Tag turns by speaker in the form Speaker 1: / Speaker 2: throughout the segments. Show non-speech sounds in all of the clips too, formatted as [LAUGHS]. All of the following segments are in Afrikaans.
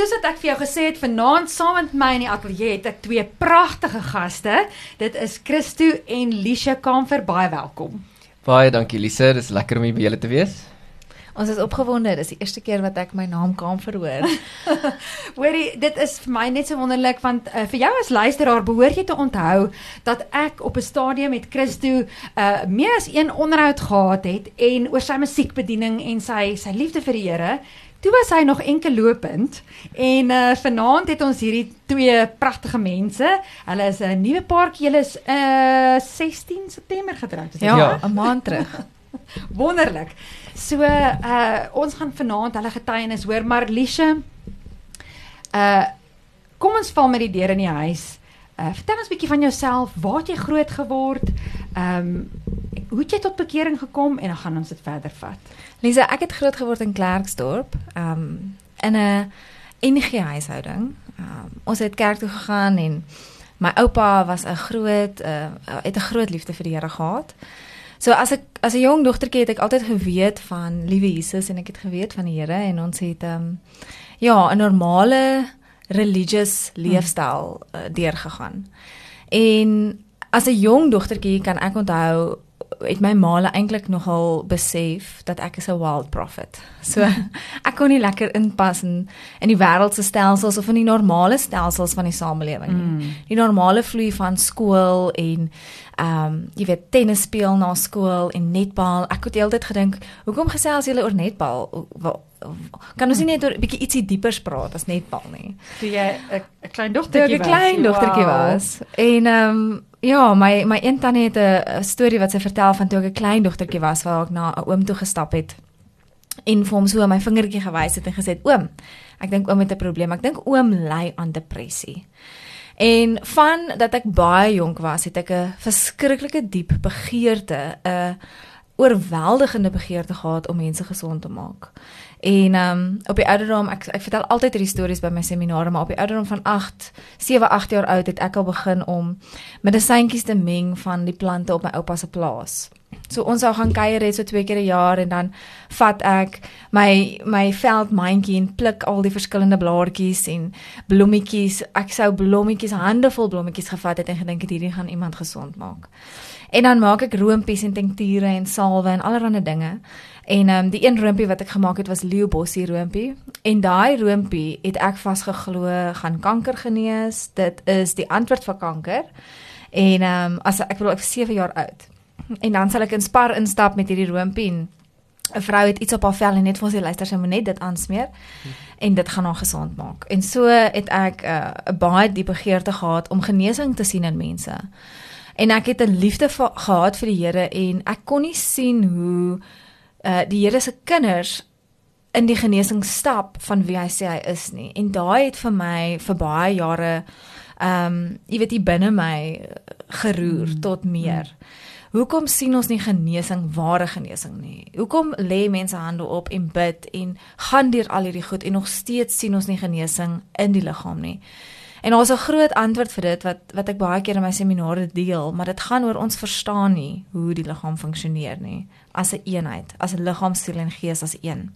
Speaker 1: Soos wat ek vir jou gesê het, vanaand saam met my in die ateljee het ek twee pragtige gaste. Dit is Christo en Lisha Kamfer, baie welkom.
Speaker 2: Baie dankie Lise, dis lekker om hier by julle te wees.
Speaker 3: Ons is opgewonde. Dis die eerste keer wat ek my naam kan verhoor. [LAUGHS]
Speaker 1: Hoorie, dit is vir my net so wonderlik want uh, vir jou as luisteraar behoort jy te onthou dat ek op 'n stadium met Christo uh meer as een onderhoud gehad het en oor sy musiekbediening en sy sy liefde vir die Here. Toe was hy nog enkel lopend en uh vanaand het ons hierdie twee pragtige mense. Hulle is 'n nuwe paartjie. Hulle is uh 16 September getroud.
Speaker 3: Ja, 'n ja. maand terug. [LAUGHS]
Speaker 1: Wonderlik. So uh ons gaan vanaand hulle getuienis hoor, maar Liesje uh kom ons val met die deur in die huis. Uh vertel ons 'n bietjie van jouself. Waar het jy groot geword? Ehm um, hoe het jy tot bekering gekom en dan gaan ons dit verder vat.
Speaker 3: Lisa, ek het groot geword in Klerksdorp, ehm um, in 'n enige huishouding. Um, ons het kerk toe gegaan en my oupa was 'n groot uh het 'n groot liefde vir die Here gehad. So as ek as 'n jong dogtertjie het ek altyd geweet van liewe Jesus en ek het geweet van die Here en ons het ehm um, ja, 'n normale religious leefstyl uh, deurgegaan. En as 'n jong dogtertjie kan ek onthou het my ma eintlik nogal besef dat ek is 'n wild prophet. So [LAUGHS] ek kon nie lekker inpas in in die wêreldse stelsels of in die normale stelsels van die samelewing nie. Mm. Die normale vloei van skool en ehm um, jy weet tennis speel na skool en netbal. Ek het heeltyd gedink, hoekom gesels julle oor netbal? Kan ons nie net 'n bietjie ietsie dieper praat as netbal nie?
Speaker 1: Toe jy 'n klein dogtertjie
Speaker 3: was. 'n klein dogtertjie wow. was. En ehm um, ja, my my een tannie het 'n storie wat sy vertel van toe ek 'n klein dogtertjie was waar ek na 'n oom toe gestap het en vir hom so my vingertjie gewys het en gesê oom, ek dink oom het 'n probleem. Ek dink oom ly aan depressie. En van dat ek baie jonk was, het ek 'n verskriklike diep begeerte, 'n oorweldigende begeerte gehad om mense gesond te maak. En um, op die ouderdom ek ek vertel altyd hierdie stories by my seminare, maar op die ouderdom van 8, 7, 8 jaar oud het ek al begin om medisyntjies te meng van die plante op my oupa se plaas. So ons sou gaan kuier het so twee keer 'n jaar en dan vat ek my my veldmandjie en pluk al die verskillende blaartjies en blommetjies. Ek sou blommetjies, handevol blommetjies gevat het en gedink het hierdie gaan iemand gesond maak. En dan maak ek roompies en tinkture en salwe en allerlei dinge. En ehm um, die een roompie wat ek gemaak het was Leo Bossie roompie en daai roompie het ek vasgeglo gaan kanker genees. Dit is die antwoord vir kanker. En ehm um, as ek wil ek 7 jaar oud. En dan sal ek in Spar instap met hierdie roompie en 'n vrou het iets op haar vel en net vir ons die luister sy moet net dit aansmeer en dit gaan haar gesond maak. En so het ek eh, 'n uh, baie diep begeerte gehad om genesing te sien in mense. En ek het 'n liefde gehad vir die Here en ek kon nie sien hoe uh die Here se kinders in die genesing stap van wie hy sê hy is nie. En daai het vir my vir baie jare ehm um, jy weet hier binne my geroer mm. tot meer. Mm. Hoekom sien ons nie genesing, ware genesing nie? Hoekom lê mense hande op en bid en gaan deur al hierdie goed en nog steeds sien ons nie genesing in die liggaam nie? En daar's 'n groot antwoord vir dit wat wat ek baie keer in my seminare deel, maar dit gaan oor ons verstaan nie hoe die liggaam funksioneer nie as 'n een eenheid, as 'n liggaam, siel en gees as een.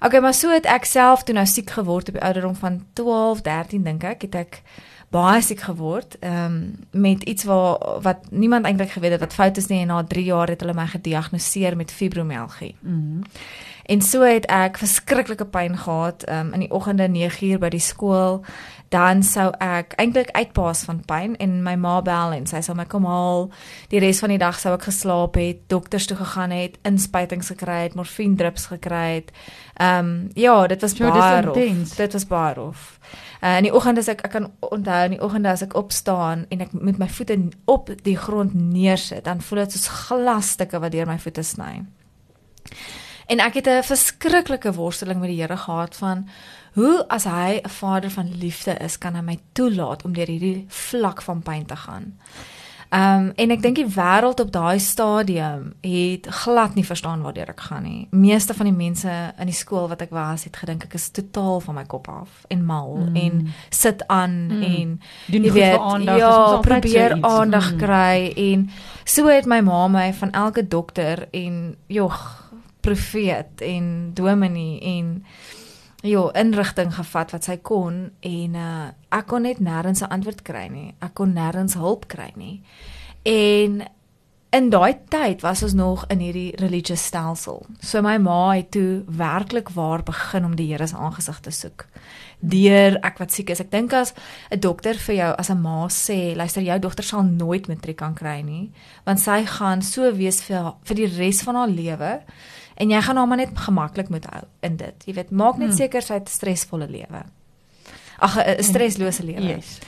Speaker 3: Okay, maar so het ek self toe nou siek geword op die ouderdom van 12, 13 dink ek, het ek baie siek geword, ehm um, met iets wat wat niemand eintlik geweet het wat fout is nie en na 3 jaar het hulle my gediagnoseer met fibromialgie. Mm En so het ek verskriklike pyn gehad um, in die oggende 9uur by die skool. Dan sou ek eintlik uitpaas van pyn en my ma bel en sy sê my kom haal. Die res van die dag sou ek geslaap het, dokters toe gegaan het, inspuitings gekry het, morfine drips gekry het. Ehm um, ja, dit was baie rof. Dit was baie rof. Uh, in die oggend as ek ek kan onthou in die oggende as ek opstaan en ek met my voete op die grond neersit, dan voel dit soos glasstukke wat deur my voete sny. En ek het 'n verskriklike worsteling met die Here gehad van hoe as hy 'n vader van liefde is, kan hy my toelaat om deur hierdie vlak van pyn te gaan. Ehm um, en ek dink die wêreld op daai stadium het glad nie verstaan waartoe ek gaan nie. Meeste van die mense in die skool wat ek was, het gedink ek is totaal van my kop af en mal mm. en sit aan mm. en
Speaker 1: doen jy weet aandag,
Speaker 3: ja, probeer aandag mm. kry en so het my ma my van elke dokter en jogg profeet en dominee en ja, inrigting gevat wat sy kon en uh ek kon net nêrens 'n antwoord kry nie. Ek kon nêrens hulp kry nie. En in daai tyd was ons nog in hierdie religious stelsel. So my ma het toe werklik waar begin om die Here se aangesig te soek. Deur ek wat siek is. Ek dink as 'n dokter vir jou as 'n ma sê, luister jou dogter sal nooit matriek kan kry nie, want sy gaan so wees vir vir die res van haar lewe en jy gaan haar maar net gemaklik moet hou in dit. Jy weet, maak net
Speaker 1: Hmm.
Speaker 3: seker sy het 'n stresvolle lewe. Ag 'n streslose lewe.
Speaker 1: Yes.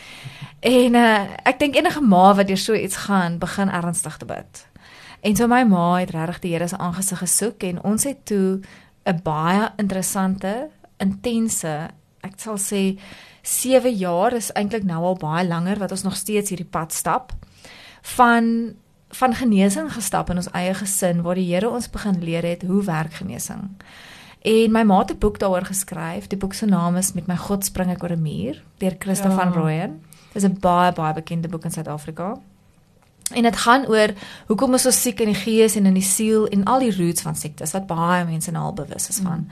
Speaker 3: En uh, ek dink enige ma wat deur so iets gaan, begin ernstig te bid. En so my ma het regtig die Here se aangesig gesoek en ons het toe 'n baie interessante, intense, ek sal sê 7 jaar is eintlik nou al baie langer wat ons nog steeds hierdie pad stap van van genesing gestap in ons eie gesin waar die Here ons begin leer het hoe werk genesing. En my ma het 'n boek daaroor geskryf. Die boek se naam is Met my God spring ek oor 'n muur deur Christa
Speaker 1: Ja.
Speaker 3: van Rooyen. Dis 'n baie baie bekende boek in Suid-Afrika. En dit gaan oor hoekom ons so siek in die gees en in die siel en al die roots van siektes wat baie mense nou al bewus is van.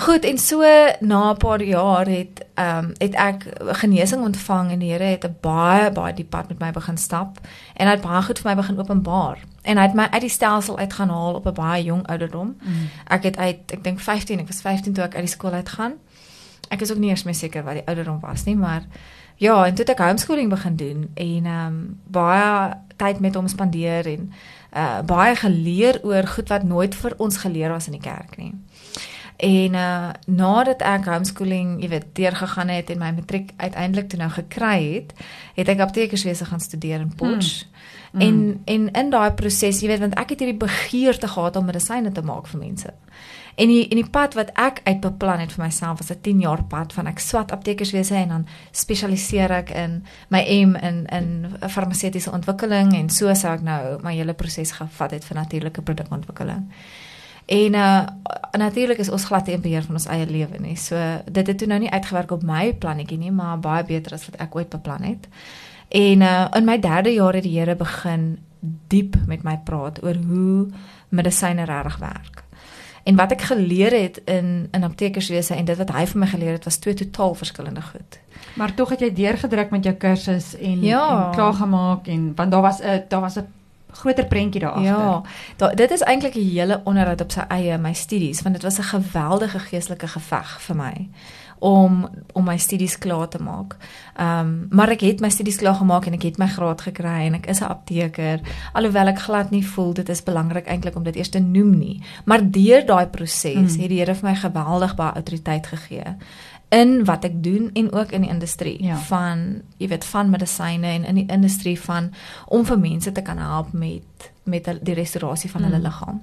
Speaker 3: Goed, en so na 'n paar jaar het ehm um, het ek genesing ontvang en die Here het 'n baie baie diep pad met my begin stap en hy het baie goed vir my begin openbaar. En hy het my uit die stelsel uit gaan haal op 'n baie jong ouderdom.
Speaker 1: Mm.
Speaker 3: Ek het uit ek dink 15, ek was 15 toe ek uit die skool uit gaan. Ek is ook nie eers meer seker wat die ouderdom was nie, maar ja, en toe het ek homeschooling begin doen en ehm um, baie tyd met hom spandeer en uh baie geleer oor goed wat nooit vir ons geleer was in die kerk nie. En uh nadat ek homeschooling, jy weet, deurgegaan het en my matriek uiteindelik toe nou gekry het, het ek aptekerswese gaan studeer in Potch.
Speaker 1: Mm.
Speaker 3: En en in daai proses, jy weet, want ek het hierdie begeerte gehad om medisyne te maak vir mense. En die en die pad wat ek uitbeplan het vir myself was 'n 10 jaar pad van ek swat aptekerswese en dan spesialiseer ek in my M in in farmaseutiese ontwikkeling en so sou ek nou my hele proses gevat het vir natuurlike produkontwikkeling. En uh natuurlik is ons glad nie in beheer van ons eie lewe nie. So dit het toe nou nie uitgewerk op my plannetjie nie, maar baie beter as wat ek ooit beplan het. En uh in my derde jaar het die Here begin diep met my praat oor hoe medisyne regtig werk. En wat ek geleer het in in aptekerswese en dit wat hy vir my geleer het was twee totaal verskillende goed.
Speaker 1: Maar tog het jy deurgedruk met jou kursus en,
Speaker 3: Ja.
Speaker 1: en klaar gemaak en want daar was 'n daar was 'n groter prentjie daar agter.
Speaker 3: Ja, da, dit is eintlik 'n hele onderhoud op sy eie my studies want dit was 'n geweldige geestelike geveg vir my om om my studies klaar te maak. Ehm um, maar ek het my studies klaar gemaak en ek het my graad gekry en ek is 'n apteker alhoewel ek glad nie voel dit is belangrik eintlik om dit eers te noem nie. Maar deur daai proses
Speaker 1: Mm.
Speaker 3: het die Here vir my geweldig baie autoriteit gegee in wat ek doen en ook in die industrie
Speaker 1: Ja.
Speaker 3: van jy weet van medisyne en in die industrie van om vir mense te kan help met met die restaurasie van hulle
Speaker 1: Mm.
Speaker 3: liggaam.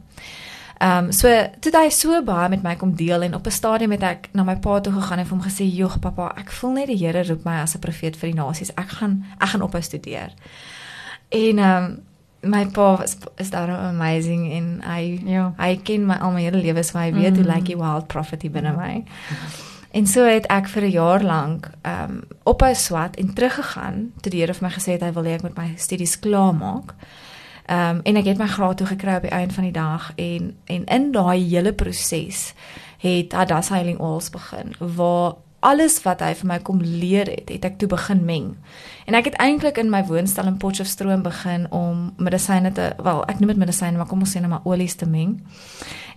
Speaker 3: Ehm um, so toe hy so baie met my kom deel en op 'n stadium het ek na my pa toe gegaan en vir hom gesê, "Jog pappa, ek voel net die Here roep my as 'n profeet vir die nasies. Ek gaan ek gaan ophou studeer." En ehm um, my pa was is daar amazing en hy
Speaker 1: Ja.
Speaker 3: hy ken my al my hele lewe so hy weet mm. hoe
Speaker 1: Mm.
Speaker 3: lyk die wild prophet hier binne my. En so het ek vir 'n jaar lank ehm um, ophou swat en teruggegaan toe die Here vir my gesê het hy wil hê ek moet my studies klaarmaak. Ehm um, en ek het my graad toe gekry op die einde van die dag en en in daai hele proses het Adas Healing Oils begin waar alles wat hy vir my kom leer het, het ek toe begin meng. En ek het eintlik in my woonstel in Potchefstroom begin om medisyne te wel, ek noem dit medisyne, maar kom ons sê nou maar olies te meng.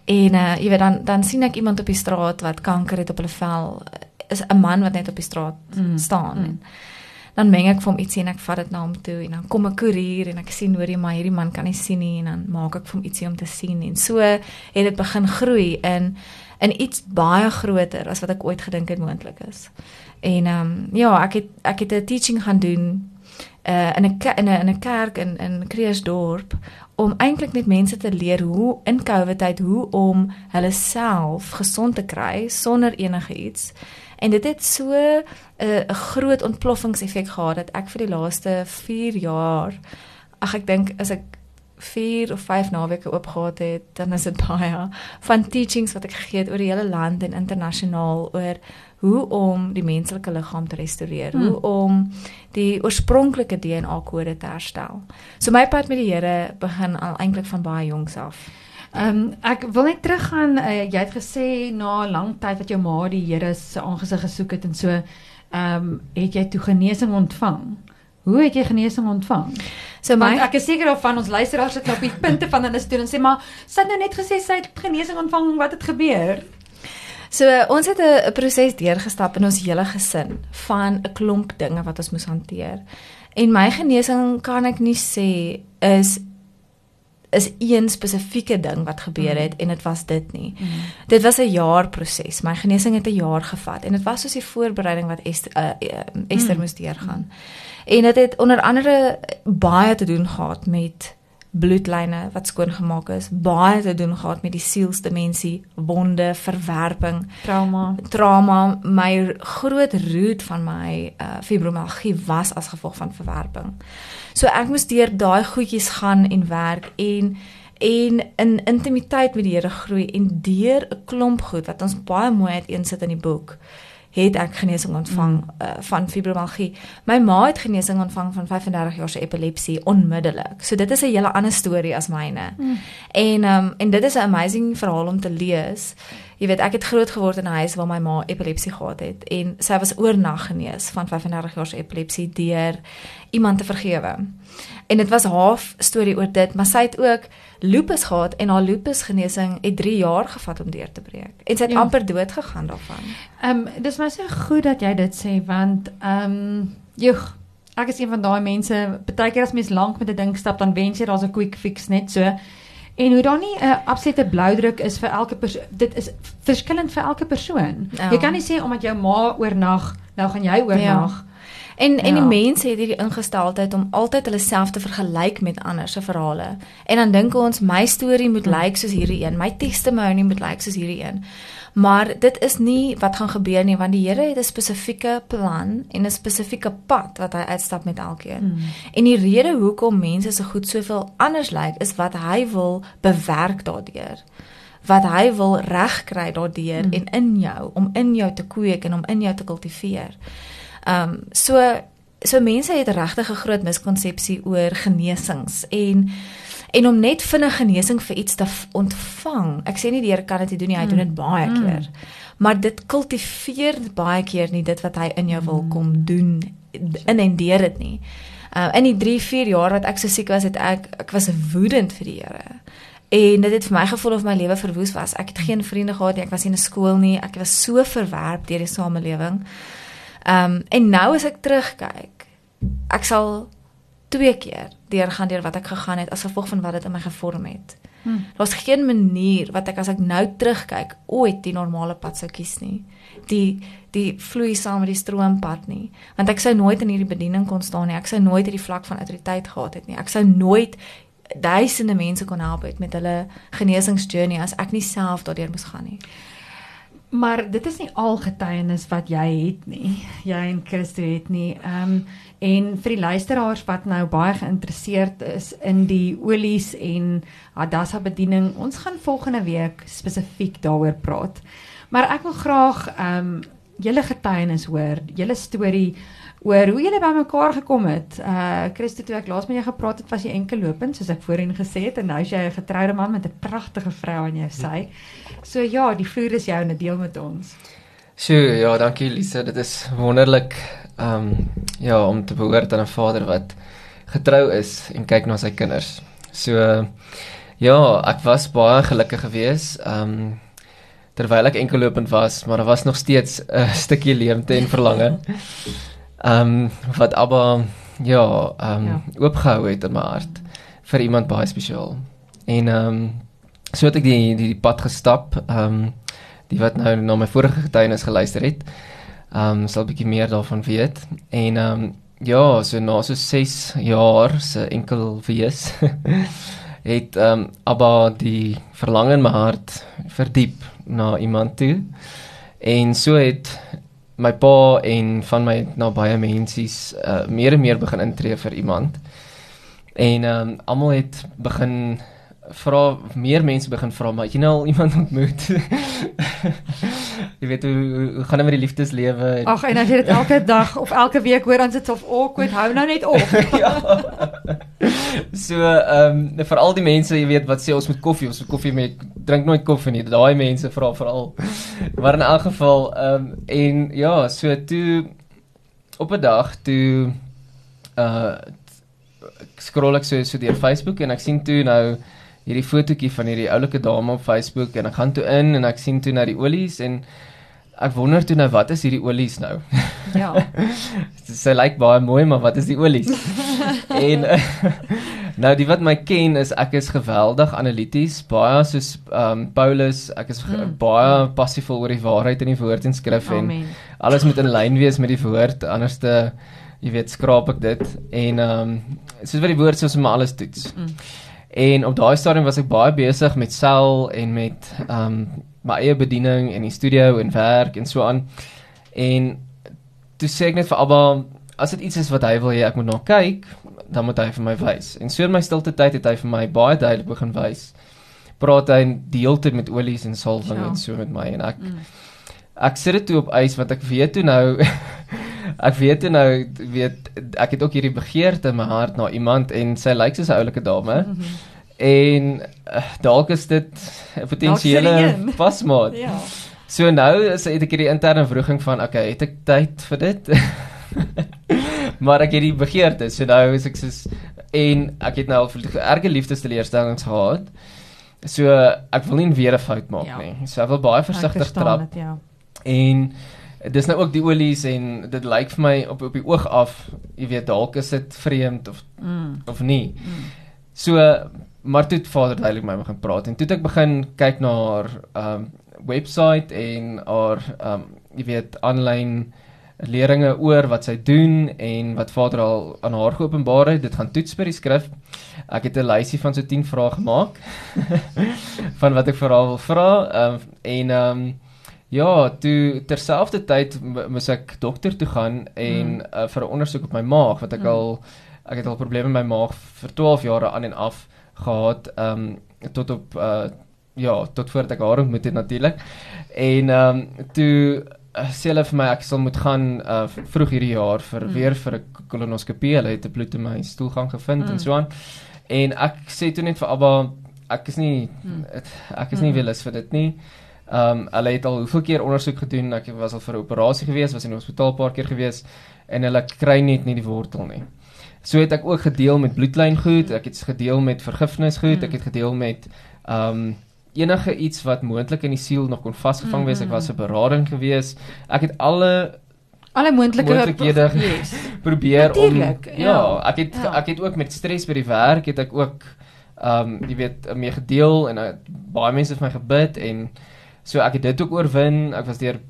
Speaker 3: En uh jy weet dan dan sien ek iemand op die straat wat kanker het op hulle vel, is 'n man wat net op die straat
Speaker 1: Mm,
Speaker 3: staan.
Speaker 1: mm.
Speaker 3: En dan meng ek vir hom ietsie en ek vat dit na hom toe en dan kom 'n koerier en ek sien hoor jy maar hierdie man kan nie sien nie en dan maak ek vir hom ietsie om te sien en so het dit begin groei in in iets baie groter as wat ek ooit gedink het moontlik is. En ehm um, ja, ek het ek het 'n teaching gaan doen uh in 'n in 'n in 'n kerk in in Kreersdorp om eintlik net mense te leer hoe in COVID tyd hoe om hulle self gesond te kry sonder enige iets. En dit het so 'n uh, groot ontploffingseffek gehad dat ek vir die laaste 4 jaar ag ek dink as ek 4 of 5 naweke oop gehad het, dan is dit [LAUGHS] baie van teachings wat ek gegee het oor die hele land en internasionaal oor hoe om die menslike liggaam te restoreer,
Speaker 1: Hmm.
Speaker 3: hoe om die oorspronklike DNA kode te herstel. So my pad met die Here begin al eintlik van baie jongs af.
Speaker 1: Ehm um, ek wil net teruggaan. Uh, jy het gesê na 'n lang tyd wat jou ma die Here se aangesig gesoek het en so ehm um, het jy toe genesing ontvang. Hoe het jy genesing ontvang?
Speaker 3: So my
Speaker 1: Want ek is seker of van ons luisteraars sit nou op die punte van hulle stoel en sê maar sy het nou net gesê sy het genesing ontvang, wat het gebeur?
Speaker 3: So uh, ons het 'n proses deurgestap in ons hele gesin van 'n klomp dinge wat ons moes hanteer. En my genesing kan ek nie sê is is een spesifieke ding wat gebeur het mm. en dit was dit nie. Mm. Dit was 'n jaar proses. My genesing het 'n jaar gevat en dit was soos die voorbereiding wat Esther uh, uh, Esther mm. moes deurgaan. En dit het onder andere baie te doen gehad met bloedlyne wat skoon gemaak is, baie te doen gehad met die sielsdimensie, wonde, verwerping,
Speaker 1: trauma.
Speaker 3: Trauma, my groot root van my uh, fibromialgie was as gevolg van verwerping. So ek moes deur daai goedjies gaan en werk en en in intimiteit met die Here groei en deur 'n klomp goed wat ons baie mooi uiteensit in die boek het ek genesing ontvang mm. uh, van fibromialgie. My ma het genesing ontvang van 35 jaar se epilepsie onmiddellik. So dit is 'n hele ander storie as myne. Mm. En um en dit is 'n amazing verhaal om te lees. Jy weet, ek het groot geword in 'n huis waar my ma epilepsie gehad het en sy was oornag genees van 35 jaar se epilepsie deur iemand te vergewe. En dit was half storie oor dit, maar sy het ook lupus gehad en haar lupus genesing het 3 jaar gevat om deur te breek. En sy het ja. amper dood gegaan daarvan.
Speaker 1: Ehm um, dis maar so goed dat jy dit sê want ehm um, joh Ek is een van daai mense, baie keer as mens lank met 'n ding stap, dan wens jy daar's 'n quick fix net so. En hoe dan nie 'n absolute bloudruk is vir elke persoon. Dit is verskillend vir elke persoon. Ja. Jy kan nie sê omdat jou ma oornag, nou gaan jy oornag. Ja.
Speaker 3: En ja. en die ja. mense het hierdie ingesteldheid om altyd hulle self te vergelyk met ander se verhale. En dan dink ons my storie moet hm. lyk like soos hierdie een, my testimony moet lyk like soos hierdie een. Maar dit is nie wat gaan gebeur nie want die Here het 'n spesifieke plan en 'n spesifieke pad wat hy uitstap met elkeen. Mm. En die rede hoekom mense so goed soveel anders lyk is wat hy wil bewerk daardeur. Wat hy wil regkry daardeur mm. en in jou om in jou te kweek en om in jou te kultiveer. Ehm um, so so mense het regtig 'n groot miskonsepsie oor genesings en en om net vinnig genesing vir iets te ontvang. Ek sê nie die Here kan dit doen nie, hy doen dit baie mm. keer. Maar dit kultiveer baie keer nie dit wat hy in jou wil mm. kom doen in en deur dit nie. Uh in die 3, 4 jaar wat ek so siek was, het ek ek was woedend vir die Here. En dit het vir my gevoel of my lewe verwoes was. Ek het geen vriende gehad nie, ek was nie in 'n skool nie. Ek was so verwerp deur die samelewing. Ehm um, en nou as ek terugkyk, ek sal twee keer deurgaan deur wat ek gegaan het as gevolg van wat dit in my gevorm het. Hmm. Daar's geen manier wat ek as ek nou terugkyk ooit die normale pad sou kies nie. Die die vloei saam met die stroompad nie, want ek sou nooit in hierdie bediening kon staan nie. Ek sou nooit hierdie vlak van autoriteit gehad het nie. Ek sou nooit duisende mense kon help met hulle genesingsjourney as ek nie self daardeur moes gaan nie.
Speaker 1: Maar dit is nie al getuienis wat jy het nie. Jy en Christo het nie. Ehm um, en vir die luisteraars wat nou baie geïnteresseerd is in die olies en Hadassa bediening, ons gaan volgende week spesifiek daaroor praat. Maar ek wil graag ehm um, julle getuienis hoor, julle storie oor hoe julle bymekaar gekom het. Uh Christo toe ek laas met jou gepraat het, was jy enkel lopend soos ek voorheen gesê het en nou is jy 'n getroude man met 'n pragtige vrou aan jou sy. So ja, die vloer is jou en deel met ons.
Speaker 2: So ja, dankie Lisa, dit is wonderlik ehm um, ja, om te behoort aan 'n vader wat getrou is en kyk na sy kinders. So ja, ek was baie gelukkig geweest. Ehm um, terwyl ek enkel lopend was, maar daar was nog steeds 'n stukkie leemte en verlange. [LAUGHS] Ehm um, wat Abba ja, ehm um, ja. oopgehou het in my hart vir iemand baie spesiaal. En ehm um, so het ek die die, die pad gestap, ehm um, die wat nou na my vorige getuienis geluister het. Ehm um, sal 'n bietjie meer daarvan weet. En ehm um, ja, so na so 6 jaar se enkel wees [LAUGHS] het ehm um, Abba die verlang in my hart verdiep na iemand toe. En so het my pa en van my na baie mensies uh, meer en meer begin intree vir iemand. En ehm um, almal het begin vra meer mense begin vra maar jy nou al iemand [LAUGHS] ontmoet. jy weet hoe, hoe, hoe gaan dit met die liefdeslewe?
Speaker 1: Ag en as jy dit elke dag of elke week hoor dan sit dit of awkward hou nou net op. [LAUGHS] ja.
Speaker 2: so ehm um, vir al die mense, jy weet wat sê ons moet koffie, ons moet koffie met drink nooit koffie nie. Daai mense vra veral. Maar in elk geval ehm um, en ja, so toe op 'n dag toe uh scroll ek so so deur Facebook en ek sien toe nou hierdie fotootjie van hierdie oulike dame op Facebook en ek gaan toe in en ek sien toe na die olies en ek wonder toe nou wat is hierdie olies nou?
Speaker 1: Ja. [LAUGHS]
Speaker 2: Sy lyk baie mooi, maar wat is die olies? [LAUGHS] en [LAUGHS] nou die wat my ken is ek is geweldig analities, baie soos ehm um, Paulus, ek is mm. baie passievol oor die waarheid in die woord en skrif en
Speaker 1: Amen.
Speaker 2: alles moet in lyn wees met die woord, anderste jy weet skraap ek dit en ehm um, soos wat die woord sê ons moet alles toets. Mm. En op daai stadium was ek baie besig met sel en met ehm um, my eie bediening en die studio en werk en so aan. En toe sê ek net vir Abba, as dit iets is wat hy wil hê ek moet na kyk, dan moet hy vir my wys. En so in my stilte tyd het hy vir my baie duidelik begin wys. Praat hy die hele tyd met olies en salwing
Speaker 1: Ja.
Speaker 2: en so met my en ek mm. ek sit dit toe op ys want ek weet toe nou [LAUGHS] ek weet toe nou weet ek het ook hierdie begeerte in my hart na iemand en sy lyk soos 'n oulike dame. Mm -hmm. En uh, dalk is dit 'n potensiële pasmaat. [LAUGHS]
Speaker 1: Ja.
Speaker 2: So nou is het ek hierdie interne wroging van okay, het ek tyd vir dit? [LAUGHS] maar ek het die begeerte. So nou is ek soos en ek het nou al erge liefdesteleurstellings gehad. So ek wil nie weer 'n fout maak
Speaker 1: Ja.
Speaker 2: nie. So ek wil baie versigtig trap.
Speaker 1: dit, ja.
Speaker 2: En dis nou ook die olies en dit lyk vir my op op die oog af, jy weet dalk is dit vreemd of
Speaker 1: Mm.
Speaker 2: of nie. Mm. So maar toe het Vader duidelik met my begin praat en toe het ek begin kyk na haar um webwerf en haar um jy weet aanlyn leringe oor wat sy doen en wat Vader al aan haar geopenbaar het. Dit gaan toets by die skrif. Ek het 'n lysie van so 10 vrae gemaak [LAUGHS] van wat ek vir haar wil vra um en um Ja, toe terselfdertyd moes ek dokter toe gaan en mm. uh, vir 'n ondersoek op my maag wat ek mm. al ek het al probleme met my maag vir 12 jare aan en af gehad um tot op uh ja, tot voordat ek haar ontmoet het natuurlik. En um toe uh, sê hulle vir my ek sal moet gaan uh vroeg hierdie jaar vir mm. weer vir 'n kolonoskopie. Hulle het 'n bloed in my stoelgang gevind mm. en so aan. En ek sê toe net vir Abba ek is nie mm. ek is nie wilus vir dit nie. Ehm um, hulle het al hoeveel keer ondersoek gedoen. Ek was al vir 'n operasie gewees, was in die hospitaal 'n paar keer gewees en hulle kry net nie die wortel nie. So het ek ook gedeel met bloedlyn goed, ek het gedeel met vergifnis goed, ek het gedeel met ehm um, enige iets wat moontlik in die siel nog kon vasgevang wees. Ek was 'n berading gewees. Ek het alle
Speaker 1: Alle moontlike
Speaker 2: Moontlikhede. [LAUGHS]
Speaker 1: Yes. [LAUGHS]
Speaker 2: probeer
Speaker 1: Natuurlijk,
Speaker 2: om
Speaker 1: ja.
Speaker 2: ja, ek het
Speaker 1: Ja.
Speaker 2: ek het ook met stres by die werk het ek ook ehm um, jy weet mee gedeel en uh, baie mense het vir my gebid en so ek het dit ook oorwin. Ek was deur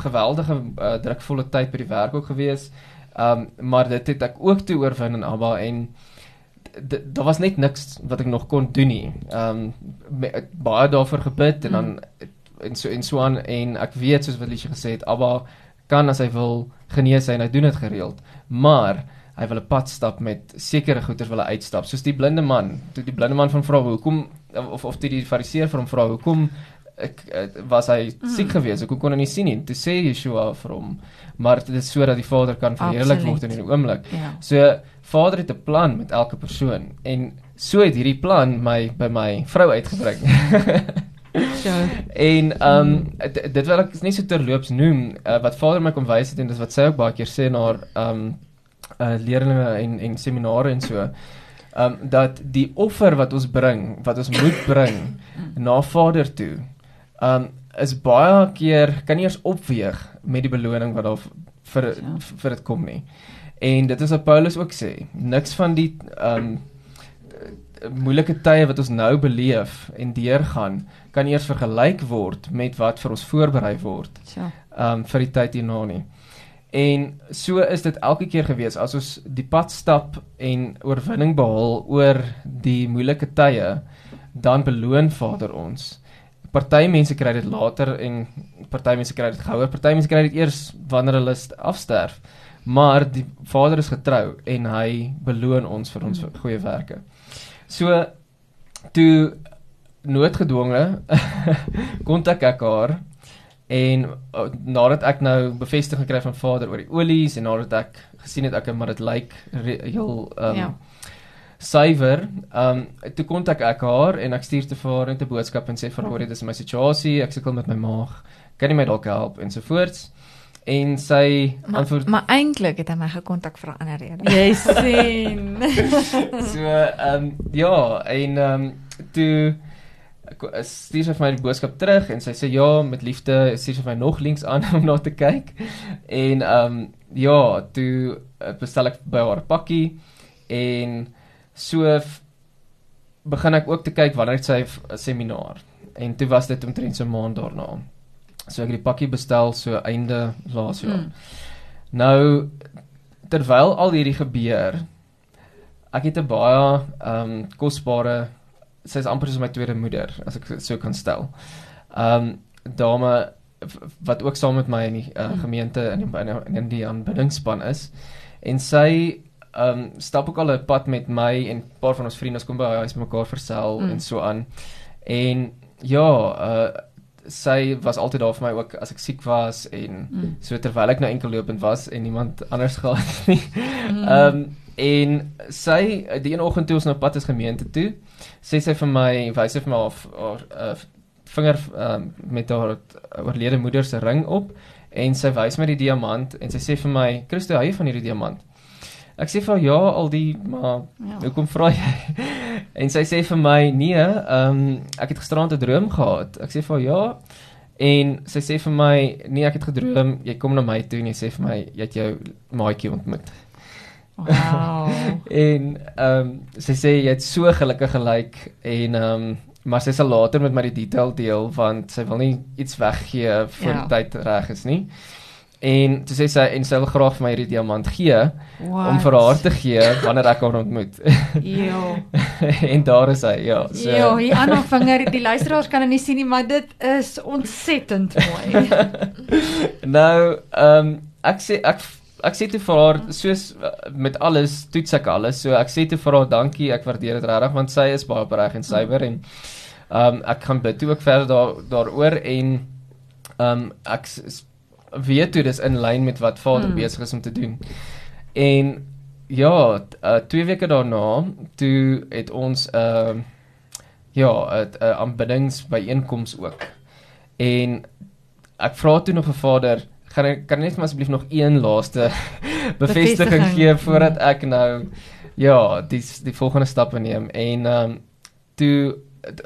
Speaker 2: geweldige uh, drukvolle tyd by die werk ook gewees. Ehm um, maar dit het ek ook toe oorwin in Abba en daar was net niks wat ek nog kon doen nie. Ehm um, baie daarvoor gebid en dan en so en so aan en ek weet soos wat Liesje gesê het, Abba kan as hy wil genees hy en hy doen dit gereeld. Maar hy wil 'n pad stap met sekere goeders wil hy uitstap. Soos die blinde man, toe die blinde man van vra hoekom of of toe die fariseer vir hom vra hoekom ek was hy siek geweest. Hoekom kon hy nie sien nie? Toe sê Yeshua vir hom, maar dit is sodat die Vader kan verheerlik word in die oomblik.
Speaker 1: Ja.
Speaker 2: So Vader het 'n plan met elke persoon en so het hierdie plan my by my vrou uitgebring.
Speaker 1: So. [LAUGHS]
Speaker 2: En ehm um, dit wil ek net so terloops noem uh, wat Vader my kom wys het en dis wat sy ook baie keer sê na ehm um, uh, leerlinge en en seminare en so. Um, dat die offer wat ons bring, wat ons moet bring na Vader toe, um, is baie keer kan nie eers opweeg met die beloning wat daar vir
Speaker 1: Ja.
Speaker 2: vir dit kom nie. En dit is wat Paulus ook sê. Niks van die um, moeilike tye wat ons nou beleef en deurgaan kan eers vergelyk word met wat vir ons voorberei word
Speaker 1: So.
Speaker 2: um vir die tyd hierna nie. En so is dit elke keer gewees as ons die pad stap en oorwinning behaal oor die moeilike tye, dan beloon Vader ons. Party mense kry dit later en party mense kry dit gouer, party mense kry dit eers wanneer hulle st- afsterf. Maar die Vader is getrou en hy beloon ons vir ons goeie werke. So toe noodgedwonge [LAUGHS] kontak ek haar en uh, nadat ek nou bevestiging gekry van Vader oor die olies en nadat ek gesien het ek maar dit lyk re- heel um,
Speaker 1: Ja.
Speaker 2: Suiwer. Ehm um, toe kontak ek haar en ek stuur te vir haar net 'n boodskap en sê vir haar dit is my situasie, ek sukkel met my maag. Kan jy my dalk help ensovoorts? En sy
Speaker 3: Maar,
Speaker 2: antwoord
Speaker 3: maar eintlik het hy my gekontak vir 'n ander rede.
Speaker 1: Jy sien. [LAUGHS]
Speaker 2: so ehm um, ja, en ehm um, toe ek stuur sy vir my die boodskap terug en sy sê ja, met liefde stuur sy vir my nog links aan [LAUGHS] om na te kyk. En ehm um, ja, toe uh, bestel ek by haar pakkie en so begin ek ook te kyk wanneer het sy 'n seminaar. En toe was dit omtrent so 'n maand daarna. So ek het die pakkie bestel so einde laas jaar.
Speaker 1: Mm.
Speaker 2: Nou terwyl al hierdie gebeur, ek het 'n baie ehm um, kosbare sy's amper soos my tweede moeder as ek so kan stel. Ehm um, dame wat ook saam met my in die uh, gemeente in in in die aanbiddingspan is en sy ehm um, stap ook al 'n pad met my en 'n paar van ons vriende ons kom by haar huis mekaar versel
Speaker 1: Mm.
Speaker 2: en so aan. En ja, uh sy was altyd daar vir my ook as ek siek was en
Speaker 1: Mm.
Speaker 2: So terwyl ek nou enkel lopend was en niemand anders gehad nie. [LAUGHS]
Speaker 1: Mm.
Speaker 2: Ehm um, en sy die een oggend toe ons nou pad is gemeente toe, sê sy vir my, wys sy vir my haar haar uh, vinger um, met haar oorlede moeder se ring op en sy wys my die diamant en sy sê vir my, "Christo, hou jy van hierdie diamant?" Ek sê vir haar, "Ja, al die maar
Speaker 1: Ja.
Speaker 2: hoekom vra jy?" en sy sê vir my, "Nee, ehm um, ek het gisteraand 'n droom gehad." Ek sê vir haar, "Ja." En sy sê vir my, "Nee, ek het gedroom, jy kom na my toe en jy sê vir my jy het jou maatjie ontmoet."
Speaker 1: Wow. [LAUGHS]
Speaker 2: En ehm um, sy sê jy het so gelukkig gelyk en ehm um, maar sy sal later met my die detail deel want sy wil nie iets weggee voor
Speaker 1: Ja.
Speaker 2: die tyd reg is nie. En toe sê sy en sy wil graag vir my hierdie diamant gee
Speaker 1: What?
Speaker 2: om vir haar te gee wanneer ek haar ontmoet. [LAUGHS]
Speaker 1: Ja. [LAUGHS]
Speaker 2: en daar is hy, ja. So
Speaker 1: Ja, hier aan haar vinger, die luisteraars kan dit nie sien nie, maar dit is ontsettend mooi. [LAUGHS]
Speaker 2: Nou, ehm um, ek sê ek ek sê toe vir haar soos uh, met alles toets ek alles. So ek sê toe vir haar dankie, ek waardeer dit regtig want sy is baie opreg en suiwer en ehm um, ek gaan bid toe ook verder daar daaroor en ehm um, ek weet toe dis in lyn met wat Vader
Speaker 1: Mm.
Speaker 2: besig is om te doen. En ja, uh, twee weke daarna toe het ons ehm uh, ja, 'n uh, aanbiddingsbyeenkoms ook. En ek vra toe nog vir Vader, gaan ek kan net asseblief nog een laaste [LAUGHS] bevestiging
Speaker 1: Bevestiging.
Speaker 2: gee voordat ek nou ja, die die volgende stappe neem en ehm um, toe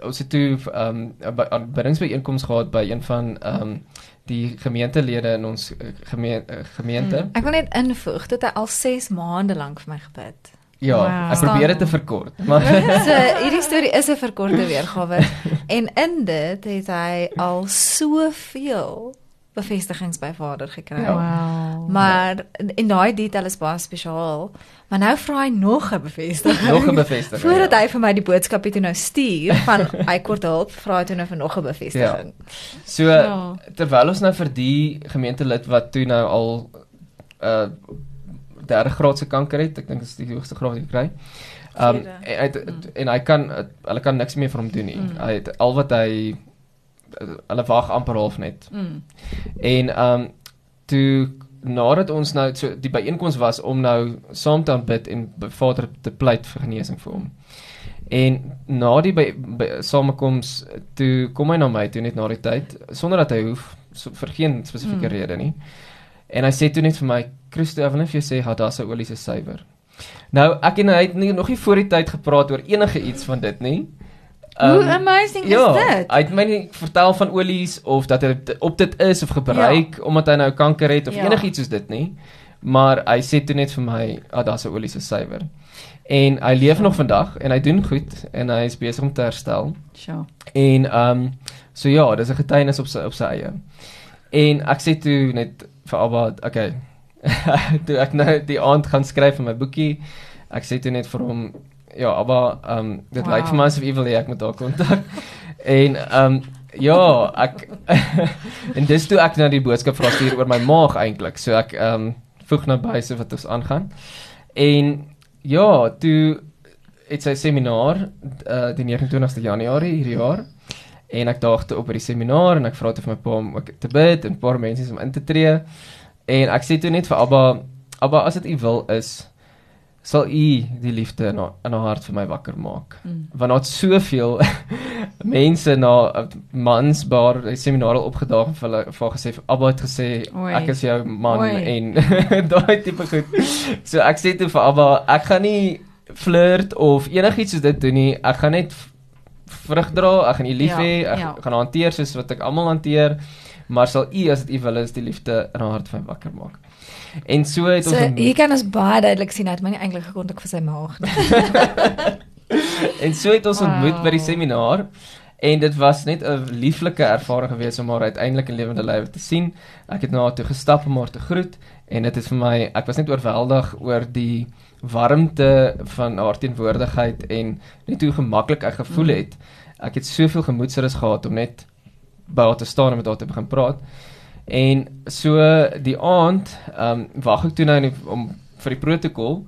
Speaker 2: ons het toe ehm um, 'n aanbiddingsbyeenkoms gehad by een van ehm um, die gemeentelede in ons eh, geme uh, gemeente.
Speaker 1: Mm.
Speaker 3: Ek wil net invoeg dat hy al 6 maande lank vir my gebid.
Speaker 2: Ja,
Speaker 1: Wow.
Speaker 2: ek probeer dit te verkort. Maar [LAUGHS]
Speaker 3: So hierdie storie is 'n verkorte weergawe en in dit het hy al soveel bevestigings by Vader gekry.
Speaker 2: Ja.
Speaker 1: Wow.
Speaker 3: Maar en daai detail is baie spesiaal. Maar nou vra hy nog 'n bevestiging. [LAUGHS]
Speaker 2: nog 'n bevestiging.
Speaker 3: Voordat
Speaker 2: ja.
Speaker 3: hy vir my die boodskapie toe nou stuur van [LAUGHS] hy kort hulp, vra hy toe nou vir nog 'n bevestiging.
Speaker 2: So
Speaker 1: Ja.
Speaker 2: terwyl ons nou vir die gemeentelid wat toe nou al uh derde graadse kanker het, ek dink dit is die hoogste graad wat jy kry. Um en, hy het- en hy kan hulle kan niks meer vir hom doen nie.
Speaker 1: Mm.
Speaker 2: Hy het al wat hy hulle wag amper half net.
Speaker 1: Mm.
Speaker 2: En um toe nadat ons nou so die byeenkoms was om nou saam te aanbid en Vader te pleit vir genesing vir hom. En na die by, by samekoms toe kom hy na my toe net na die tyd sonder dat hy hoef so, vir geen spesifieke
Speaker 1: Mm.
Speaker 2: rede nie. En hy sê toe net vir my, "Christo, ek wil net vir jou sê Hadassa olie is suiwer." Nou, ek en hy het nie, nog nie voor die tyd gepraat oor enige iets van dit nie.
Speaker 1: Hoe
Speaker 2: Ehm,
Speaker 1: amazing
Speaker 2: ja,
Speaker 1: is dit?
Speaker 2: Hy het my nie vertel van olies of dat hy op dit is of gebruik ja. omdat hy nou kanker het of
Speaker 1: Ja.
Speaker 2: ja. enigiets soos dit nie. Maar hy sê toe net vir my, "Ag, daar's 'n olie se suiwer." En hy leef nog vandag en hy doen goed en hy is besig om te herstel.
Speaker 1: Sure.
Speaker 2: En ehm um, so ja, dis 'n getuienis op sy op sy eie. En ek sê toe net vir Abba, okay. [LAUGHS] toe ek nou die aand gaan skryf in my boekie, ek sê toe net vir hom, ja, Abba, ehm um, dit
Speaker 1: Wow.
Speaker 2: lyk vir my asof u wil hê ek moet haar kontak. en ehm um, ja, ek [LAUGHS] en dis toe ek nou die boodskap vra stuur oor my maag eintlik. So ek ehm um, voeg nou by so wat ons aangaan. En ja, toe het sy seminaar uh, die 29ste Januarie hierdie jaar. En ek daag toe op by die seminaar en ek vra toe vir my pa om ook te bid en 'n paar mense om in te tree. En ek sê toe net vir Abba, Abba, as dit u wil is, sal U die liefde in haar, in haar hart vir my wakker maak. Mm. Want daar't soveel [LAUGHS] mense na 'n mansbaar seminar al opgedaag en vir hulle vir gesê Abba het gesê
Speaker 1: Oei.
Speaker 2: ek is jou man
Speaker 1: Oei.
Speaker 2: en [LAUGHS] daai tipe goed. So ek sê toe vir Abba, ek gaan nie flirt of enigiets soos dit doen nie. Ek gaan net vrug dra, ek gaan u lief
Speaker 1: Ja,
Speaker 2: hê, ek
Speaker 1: ja.
Speaker 2: gaan hanteer soos wat ek almal hanteer. Maar sal u as dit u wil is die liefde in haar hart vir my wakker maak. En so het
Speaker 3: So
Speaker 2: ons ontmoet.
Speaker 3: hier kan ons baie duidelik sien dat my nie eintlik gekontak vir sy maag nie. [LAUGHS]
Speaker 2: En so het ons wow. ontmoet by die seminar en dit was net 'n lieflike ervaring geweest om haar uiteindelik in lewende lywe te sien. Ek het na haar toe gestap om haar te groet en dit is vir my ek was net oorweldig oor die warmte van haar teenwoordigheid en net hoe gemaklik ek gevoel het. Ek het soveel gemoedsrus gehad om net by haar te staan en met haar te begin praat. En so die aand, ehm um, wag ek toe nou net om vir die protokol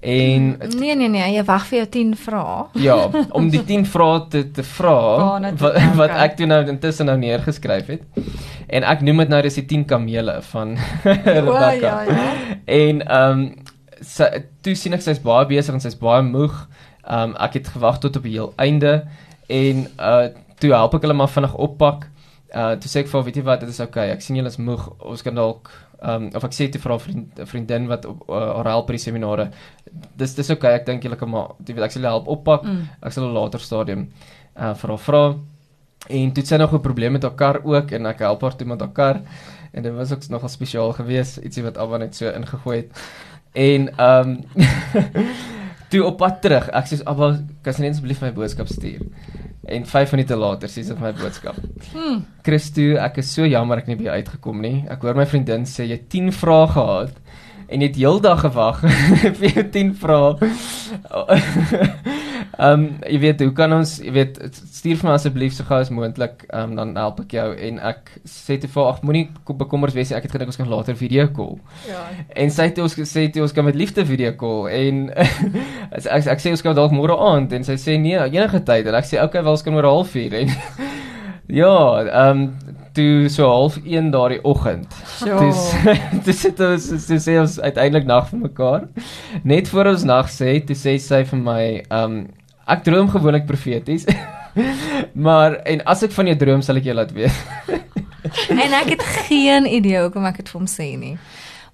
Speaker 2: en
Speaker 3: Nee nee nee, jy wag vir jou 10 vrae.
Speaker 2: Ja, om die 10 vrae te te vra
Speaker 1: Oh, net
Speaker 2: wat wat ek toe nou intussen nou neergeskryf het. En ek noem dit nou dis die 10 kamele van [LAUGHS] Rebecca.
Speaker 1: ja, ja.
Speaker 2: En ehm um, sy toe sien ek sy's baie besig en sy's baie moeg. Ehm um, ek het gewag tot op die heel einde en uh toe help ek hulle maar vinnig oppak. Uh toe sê ek vir haar, weet jy wat, dit is. Okay. Ek sien julle is moeg. Ons kan dalk ehm um, of ek sê toe vir haar vriend, vriendin wat op uh, haar help by die seminare. Dis dis. Okay. Ek dink julle kan maar jy weet ek sal julle help oppak.
Speaker 1: Mm.
Speaker 2: Ek sal 'n later stadium uh vir haar vra. En toe sy nog 'n probleem met haar kar ook en ek help haar toe met haar kar. En dit was ook nogal spesiaal geweest, ietsie wat Abba net so ingegooi het. En ehm um, [LAUGHS] toe op pad terug, ek sê Abba, kan jy net asseblief my boodskap stuur? En 5 minute later sy vir my boodskap.
Speaker 1: Hmm.
Speaker 2: Christo, ek is so jammer ek nie by uitgekom nie. Ek hoor my vriendin sê jy het 10 vrae gehad en jy het heeldag gewag vir jou 10 vrae. [LAUGHS] Ehm um, jy weet, hoe kan ons, jy weet, stuur vir my asseblief so gou as moontlik, ehm um, dan help ek jou en ek sê te vir ag moenie ko- bekommerd wees nie. Ek het gedink ons kan later video call.
Speaker 1: Ja.
Speaker 2: En sy het ons gesê toe ons kan met liefde video call en [LAUGHS] as ek, ek sê ons kan dalk môre aand en sy sê nee enige tyd en ek sê okay wel ons kan oor 'n halfuur en [LAUGHS] ja ehm um, toe so half 1 daardie oggend dis [LAUGHS] dis sit ons dis sê ons uiteindelik nag vir mekaar net voor ons nag sê toe sê sy vir my ehm um, ek droom gewoonlik profeties [LAUGHS] maar en as ek van jou droom sal ek jou laat weet [LAUGHS]
Speaker 3: En ek het geen idee hoekom ek dit vir hom sê nie.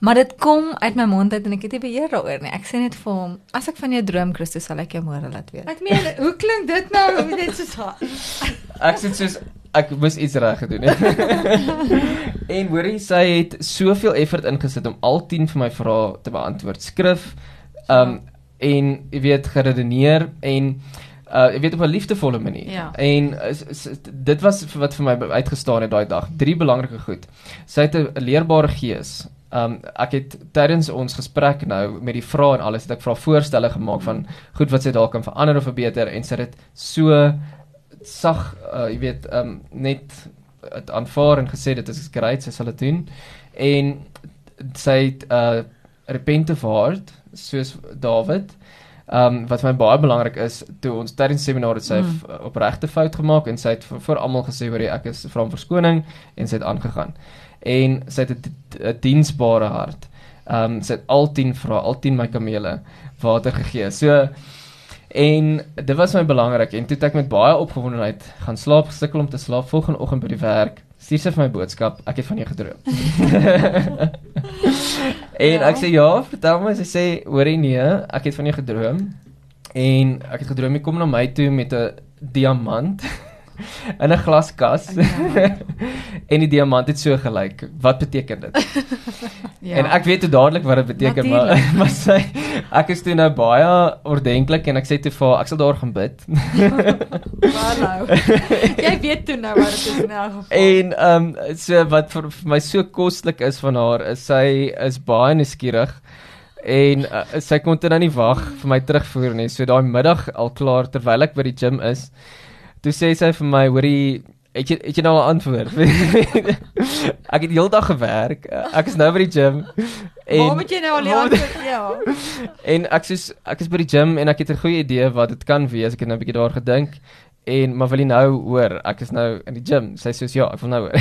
Speaker 3: Maar dit kom uit my mond uit en ek het nie beheer daaroor nie. Ek sê net vir hom, as ek van jou droom, Christus, sal ek jou môre laat weet.
Speaker 1: Ek meen, hoe klink dit nou? Dit is so.
Speaker 2: Ek sê soos ek moes iets reg gedoen het. [LAUGHS] en hoorie sy het soveel effort ingesit om al 10 van my vrae te beantwoord. Skrif um en jy weet geredeneer en uh jy weet op 'n liefdevolle manier.
Speaker 1: Ja.
Speaker 2: En is, dit was wat vir my uitgestaan het daai dag. Drie belangrike goed. Sy het 'n leerbare gees. Um ek het tydens ons gesprek nou met die vrae en alles het ek vra voorstelle gemaak van goed wat sy dalk kan verander of verbeter en sy het dit so sag uh, jy weet um net het aanvaar en gesê dit is great sy sal dit doen. En sy het uh repentive heart soos David um wat vir my baie belangrik is toe ons tydens seminar het sy
Speaker 1: Mm.
Speaker 2: opregte fout gemaak en sy het vir, vir almal gesê hoor ek is vra om verskoning en sy het aangegaan. En sy het 'n 'n diensbare hart. Um sy het al 10 vra al 10 my kamele water gegee. So En dit was my belangrik en toe het ek met baie opgewondenheid gaan slaap, gesukkel om te slaap volgende oggend by die werk. Stuur sy vir my boodskap, ek het van jou gedroom. [LAUGHS] en
Speaker 1: Ja.
Speaker 2: ek sê ja, vertel my, sy sê hoorie nee, ek het van jou gedroom. En ek het gedroom jy kom na my toe met 'n diamant [LAUGHS] in 'n glaskas. [LAUGHS] en die diamant het so gelyk. Wat beteken dit? [LAUGHS] Ja. En ek weet toe dadelik wat dit beteken, maar
Speaker 1: Natuurlijk.
Speaker 2: maar sy ek is toe nou baie ordentlik en ek sê toe vir haar ek sal daar gaan bid.
Speaker 1: Waar nou? Jy weet toe nou wat dit is in elk geval.
Speaker 2: en ehm um, so wat vir, vir my so koslik is van haar is sy is baie nuuskierig en uh, sy kon dit nou nie wag vir my terugvoer nie. So daai middag al klaar terwyl ek by die gym is, toe sê sy vir my, hoorie Het jy het jy nou al antwoord? [LAUGHS] ek het heeldag gewerk. Ek is nou by die gym.
Speaker 1: Waar moet jy nou al die antwoord ja. [LAUGHS]
Speaker 2: En ek sê ek is by die gym en ek het 'n goeie idee wat dit kan wees. Ek het nou 'n bietjie daar gedink En maar wil jy nou hoor, ek is nou in die gym. Sy sê ja, ek wil nou hoor.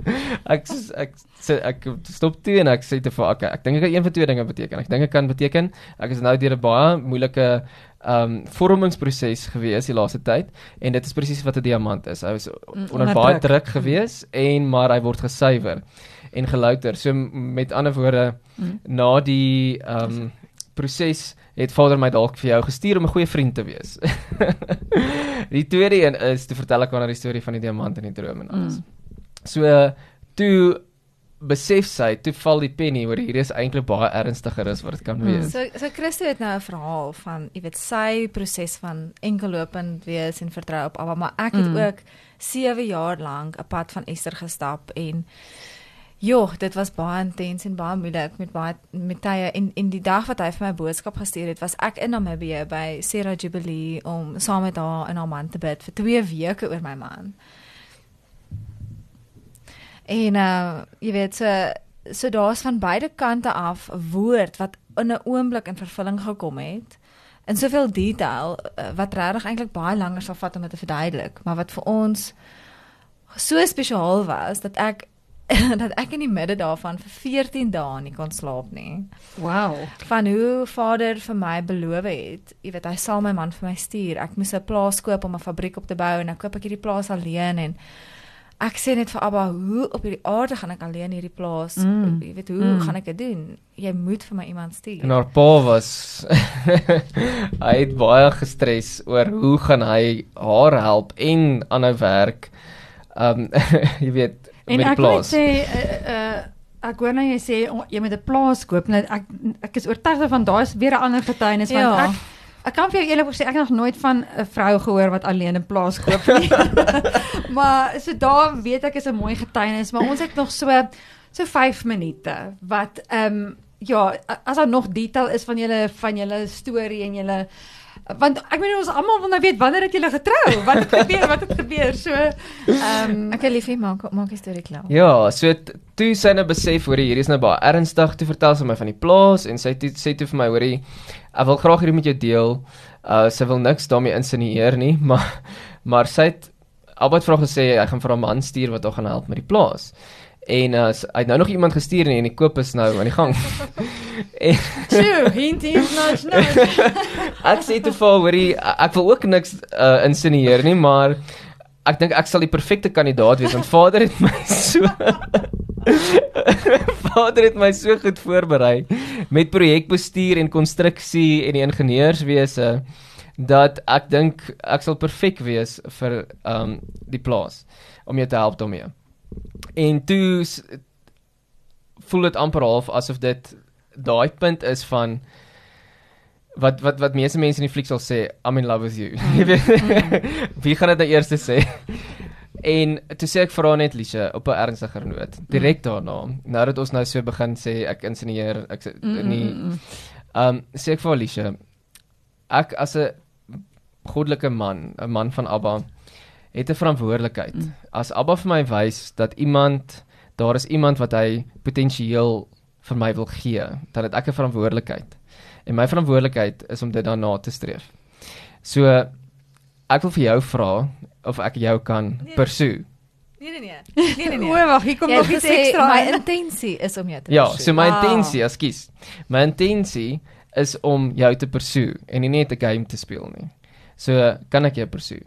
Speaker 2: [LAUGHS] ek soos, ek sê ek stop toe en ek sê te vir okay, ek dink ek kan een van twee dinge beteken. Ek dink dit kan beteken ek is nou deur 'n baie moeilike um vormingsproses gewees die laaste tyd en dit is presies wat 'n diamant is. Hy was
Speaker 1: Mm,
Speaker 2: onder
Speaker 1: onder
Speaker 2: baie
Speaker 1: druk.
Speaker 2: druk gewees en maar hy word gesuiwer en gelouter. So met ander woorde
Speaker 1: Mm.
Speaker 2: na die um proses het Vader my dalk vir jou gestuur om 'n goeie vriend te wees. [LAUGHS] die tweede een is toe vertel ek haar die storie van die diamant en die droom en alles.
Speaker 1: Mm.
Speaker 2: So toe besef sy, toe val die penny oor hier is eintlik baie ernstiger as wat dit kan
Speaker 1: Mm.
Speaker 2: wees.
Speaker 3: So so Christo het nou 'n verhaal van, jy weet, sy proses van enkellopend wees en vertrou op Abba, maar ek het
Speaker 1: Mm.
Speaker 3: ook 7 jaar lank 'n pad van Ester gestap en joh, dit was baie intens en baie moeilik met baie met tye en en die dag wat hy vir my boodskap gestuur het, was ek in Namibië by Sarah Jubilee om saam met haar en haar man te bid vir 2 weke oor my man. En uh jy weet so so daar's van beide kante af 'n woord wat in 'n oomblik in vervulling gekom het in soveel detail uh, wat regtig eintlik baie langer sal vat om dit te verduidelik, maar wat vir ons so spesiaal was dat ek [LAUGHS] dat ek in die midde daarvan vir 14 dae nie kon slaap nie.
Speaker 1: Wow.
Speaker 3: Van hoe Vader vir my beloof het, jy weet hy sal my man vir my stuur. Ek moes 'n plaas koop om 'n fabriek op te bou en ek koop ek hierdie plaas alleen en ek sê net vir Abba, hoe op hierdie aarde gaan ek alleen hierdie plaas?
Speaker 1: Mm.
Speaker 3: Jy weet hoe
Speaker 1: Mm.
Speaker 3: gaan ek dit doen? Jy moet vir my iemand stuur.
Speaker 2: En haar pa was [LAUGHS] hy het baie gestres oor hoe gaan hy haar help en aanhou werk. Um [LAUGHS] jy weet
Speaker 1: En
Speaker 2: met die
Speaker 1: ek wil net
Speaker 2: plaas.
Speaker 1: sê uh, uh ek hoor nou jy sê o, jy moet 'n plaas koop. Nou ek ek is oortuig daarvan daar is weer 'n ander getuienis want
Speaker 3: Ja.
Speaker 1: ek ek kan vir jou eerlik sê ek het nog nooit van 'n vrou gehoor wat alleen 'n plaas koop nie. [LAUGHS] maar so daar weet ek is 'n mooi getuienis, maar ons het nog so so 5 minute wat ehm um, ja, as daar nog detail is van julle van julle storie en julle want ek meen ons almal wil nou weet wanneer het julle getrou? Wat het gebeur? Wat het gebeur? So ehm um,
Speaker 3: Ek wil liefie maak maak die storie klaar.
Speaker 2: Ja, so toe sy nou besef hoor hier is nou baie ernstig toe vertel sy my van die plaas en sy toe, sê toe vir my hoorie ek wil graag hierdie met jou deel. Uh sy wil niks daarmee insinieer nie, [LAUGHS] maar maar sy het Albert vra gesê hy gaan vir haar man stuur wat haar gaan help met die plaas. En uh hy het nou nog iemand gestuur nie en die koop is nou aan die gang. [LAUGHS]
Speaker 1: hint nudge. [LAUGHS]
Speaker 2: ek sê te vir haar, hoorie ek wil ook niks uh insinieer nie, maar ek dink ek sal die perfekte kandidaat wees want vader het my so [LAUGHS] Vader het my so goed voorberei met projekbestuur en konstruksie en die ingenieurswese dat ek dink ek sal perfek wees vir um die plaas om jou te help daarmee. En toe voel dit amper half asof dit daai punt is van wat wat wat meeste mense in die fliek sal sê I'm in love with you. [LAUGHS] Jy weet. [LAUGHS] Wie gaan dit nou eers sê? [LAUGHS] En toe sê ek haar net Liesje op 'n ernstiger noot. Direk daarna, nou dat ons nou so begin sê ek insinieer, ek sê nie Ehm um, sê ek vir Liesje, ek as 'n goddelike man, 'n man van Abba, het 'n verantwoordelikheid. Mm. As Abba vir my wys dat iemand daar is iemand wat hy potensieel vir my wil gee, dan het ek 'n verantwoordelikheid. En my verantwoordelikheid is om dit daarna te streef. So ek wil vir jou vra of ek jou kan
Speaker 3: Nee.
Speaker 2: pursue.
Speaker 3: Nee nee nee. [LAUGHS] Nee nee nee.
Speaker 1: O, wag, hier kom
Speaker 3: Jy
Speaker 1: nog iets ekstra.
Speaker 3: my
Speaker 1: in.
Speaker 3: intensie is om jou te
Speaker 2: Ja,
Speaker 3: pursue.
Speaker 2: so my
Speaker 1: Wow.
Speaker 2: intensie, ekskuus. My intensie is om jou te pursue en nie net 'n game te speel nie. So kan ek jou pursue.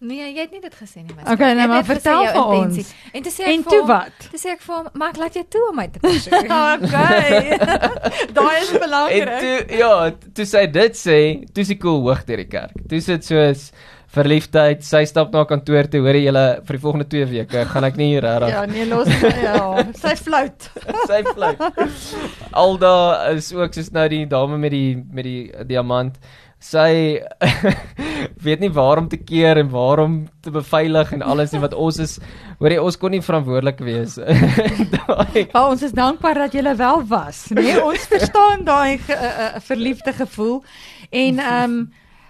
Speaker 3: Nee, jy het nie dit gesê nie, my
Speaker 1: Okay, nou maar vertel vir ons.
Speaker 3: En toe sê ek
Speaker 1: En
Speaker 3: vir
Speaker 1: toe
Speaker 3: hom-
Speaker 1: wat?
Speaker 3: Toe sê ek vir hom, maar ek laat jou toe om my te [LAUGHS] pursue.
Speaker 1: Okay. [LAUGHS] Daai is
Speaker 2: En
Speaker 1: belangrik.
Speaker 2: toe ja, toe sy dit sê, toe sy cool hoog deur die kerk. Toe sit soos verliefdheid, sy stap na kantoor toe, hoor jy julle vir die volgende 2 weke gaan ek nie regtig
Speaker 1: Ja, nee, los ja, [LAUGHS] sy flout.
Speaker 2: sy vlug. Alda is ook soos nou die dame met die met die diamant. Sy [LAUGHS] weet nie waar om te keer en waar om te beveilig en alles nie wat ons is. Hoor jy ons kon nie verantwoordelik wees. [LAUGHS] Daai
Speaker 1: Maar ons is dankbaar dat jy wel was, nee. Ons verstaan daai uh, uh, verliefde gevoel. En ehm um,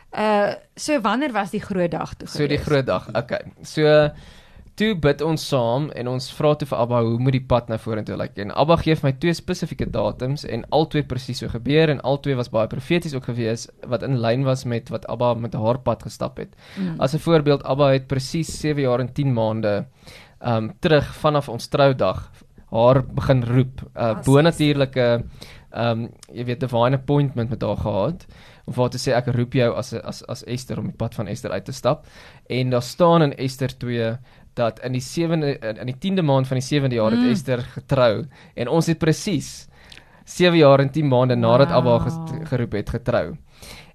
Speaker 1: uh so wanneer was die groot dag toe?
Speaker 2: so die
Speaker 1: gewees?
Speaker 2: groot dag. Okay. So toe bid ons saam en ons vra toe vir Abba hoe moet die pad nou vorentoe lyk. En Abba gee vir my twee spesifieke datums en albei presies so gebeur en albei was baie profeties ook gewees wat in lyn was met wat Abba met haar pad gestap het. Mm. As 'n voorbeeld, Abba het presies 7 jaar en 10 maande um terug vanaf ons troudag haar begin roep. Uh bonatuurlike um jy weet 'n divine appointment met haar gehad om vir haar te sê ek roep jou as as as Esther om die pad van Esther uit te stap. En daar staan in Esther 2 dat in die 7de in die 10de maand van die 7de jaar het mm. Esther getrou en ons het presies 7 jaar en 10 maande nadat wow. Abba geroep het getrou.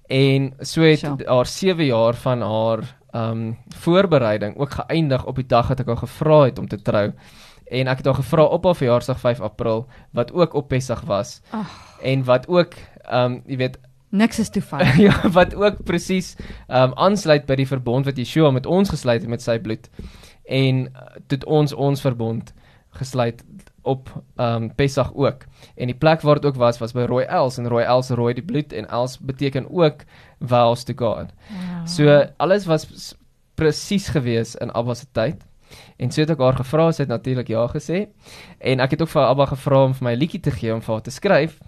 Speaker 2: En so het sure. haar 7 jaar van haar um voorbereiding ook geëindig op die dag dat ek haar gevra het om te trou. En ek het haar gevra op haar verjaarsdag 5 April wat ook op Pessach was. Ag. En wat ook um jy weet [LAUGHS]
Speaker 1: niks is toevallig.
Speaker 2: ja, wat ook presies um aansluit by die verbond wat Yeshua met ons gesluit het met sy bloed. En dit uh, ons ons verbond gesluit op um Pessach ook. En die plek waar dit ook was was by Rooi Els en Rooi Els rooi die bloed en Els beteken ook vows to God. Wow. So alles was presies gewees in Abba se tyd. En so het ek haar gevra, sy het natuurlik ja gesê. En ek het ook vir Abba gevra om vir my 'n liedjie te gee om vir haar te skryf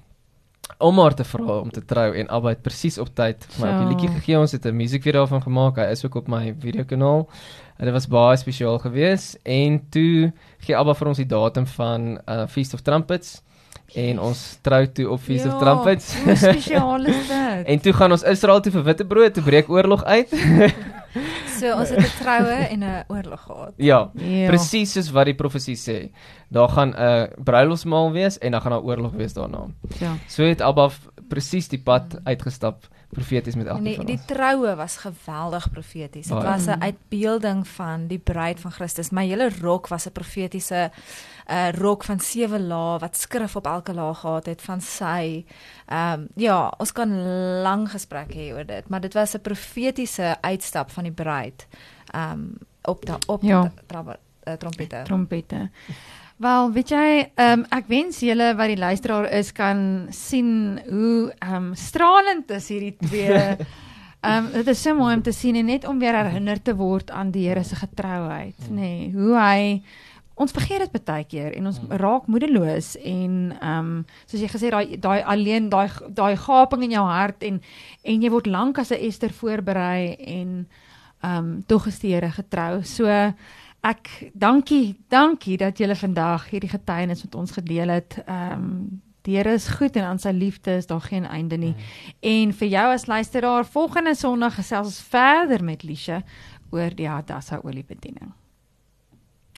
Speaker 2: om haar te vra om te trou en Abba het presies op tyd vir my 'n liedjie gegee. Ons het 'n musiekvideo daarvan gemaak. Hy is ook op my videokanaal. Dit was baie spesiaal geweest en toe gee Abba vir ons die datum van uh Feast of Trumpets en ons trou toe op Feast ja, of Trumpets.
Speaker 1: Spesiaal is [LAUGHS] dit.
Speaker 2: en toe gaan ons Israel toe vir witbrood te breek oorlog uit. [LAUGHS]
Speaker 3: so ons het 'n troue en 'n oorlog gehad.
Speaker 2: Ja, ja. presies soos wat die profesie sê. Daar gaan 'n bruilofsmaal wees en dan gaan daar oorlog wees daarna. Ja. So het Abba presies die pad uitgestap profeties met elkeen
Speaker 3: van ons. Die troue was geweldig profeties. Dit was 'n uitbeelding van die bruid van Christus. My hele rok was 'n profetiese 'n uh, rok van sewe lae wat skrif op elke laag gehad het van sy. Ehm um, ja, ons kan lank gesprek hê oor dit, maar dit was 'n profetiese uitstap van die bruid. Ehm um, op da, op ja. Eh, trompette.
Speaker 1: Trompette. Wel, weet jy, um, ek wens julle wat die luisteraar is kan sien hoe um stralend is hierdie twee. Um [LAUGHS] dit is so mooi om te sien en net om weer herinner te word aan die Here se getrouheid, nê. Nee, hoe hy ons vergeet dit baie keer en ons mm. raak moedeloos en um soos jy gesê daai daai alleen daai daai gaping in jou hart en en jy word lank as 'n Ester voorberei en um tog is die Here getrou. So ek dankie, dankie dat julle vandag hierdie getuienis met ons gedeel het. Ehm um, die Here is goed en aan sy liefde is daar geen einde nie. Mm. En vir jou as luisteraar, volgende Sondag gesels ons verder met Lisha oor die Hadassa oliebediening.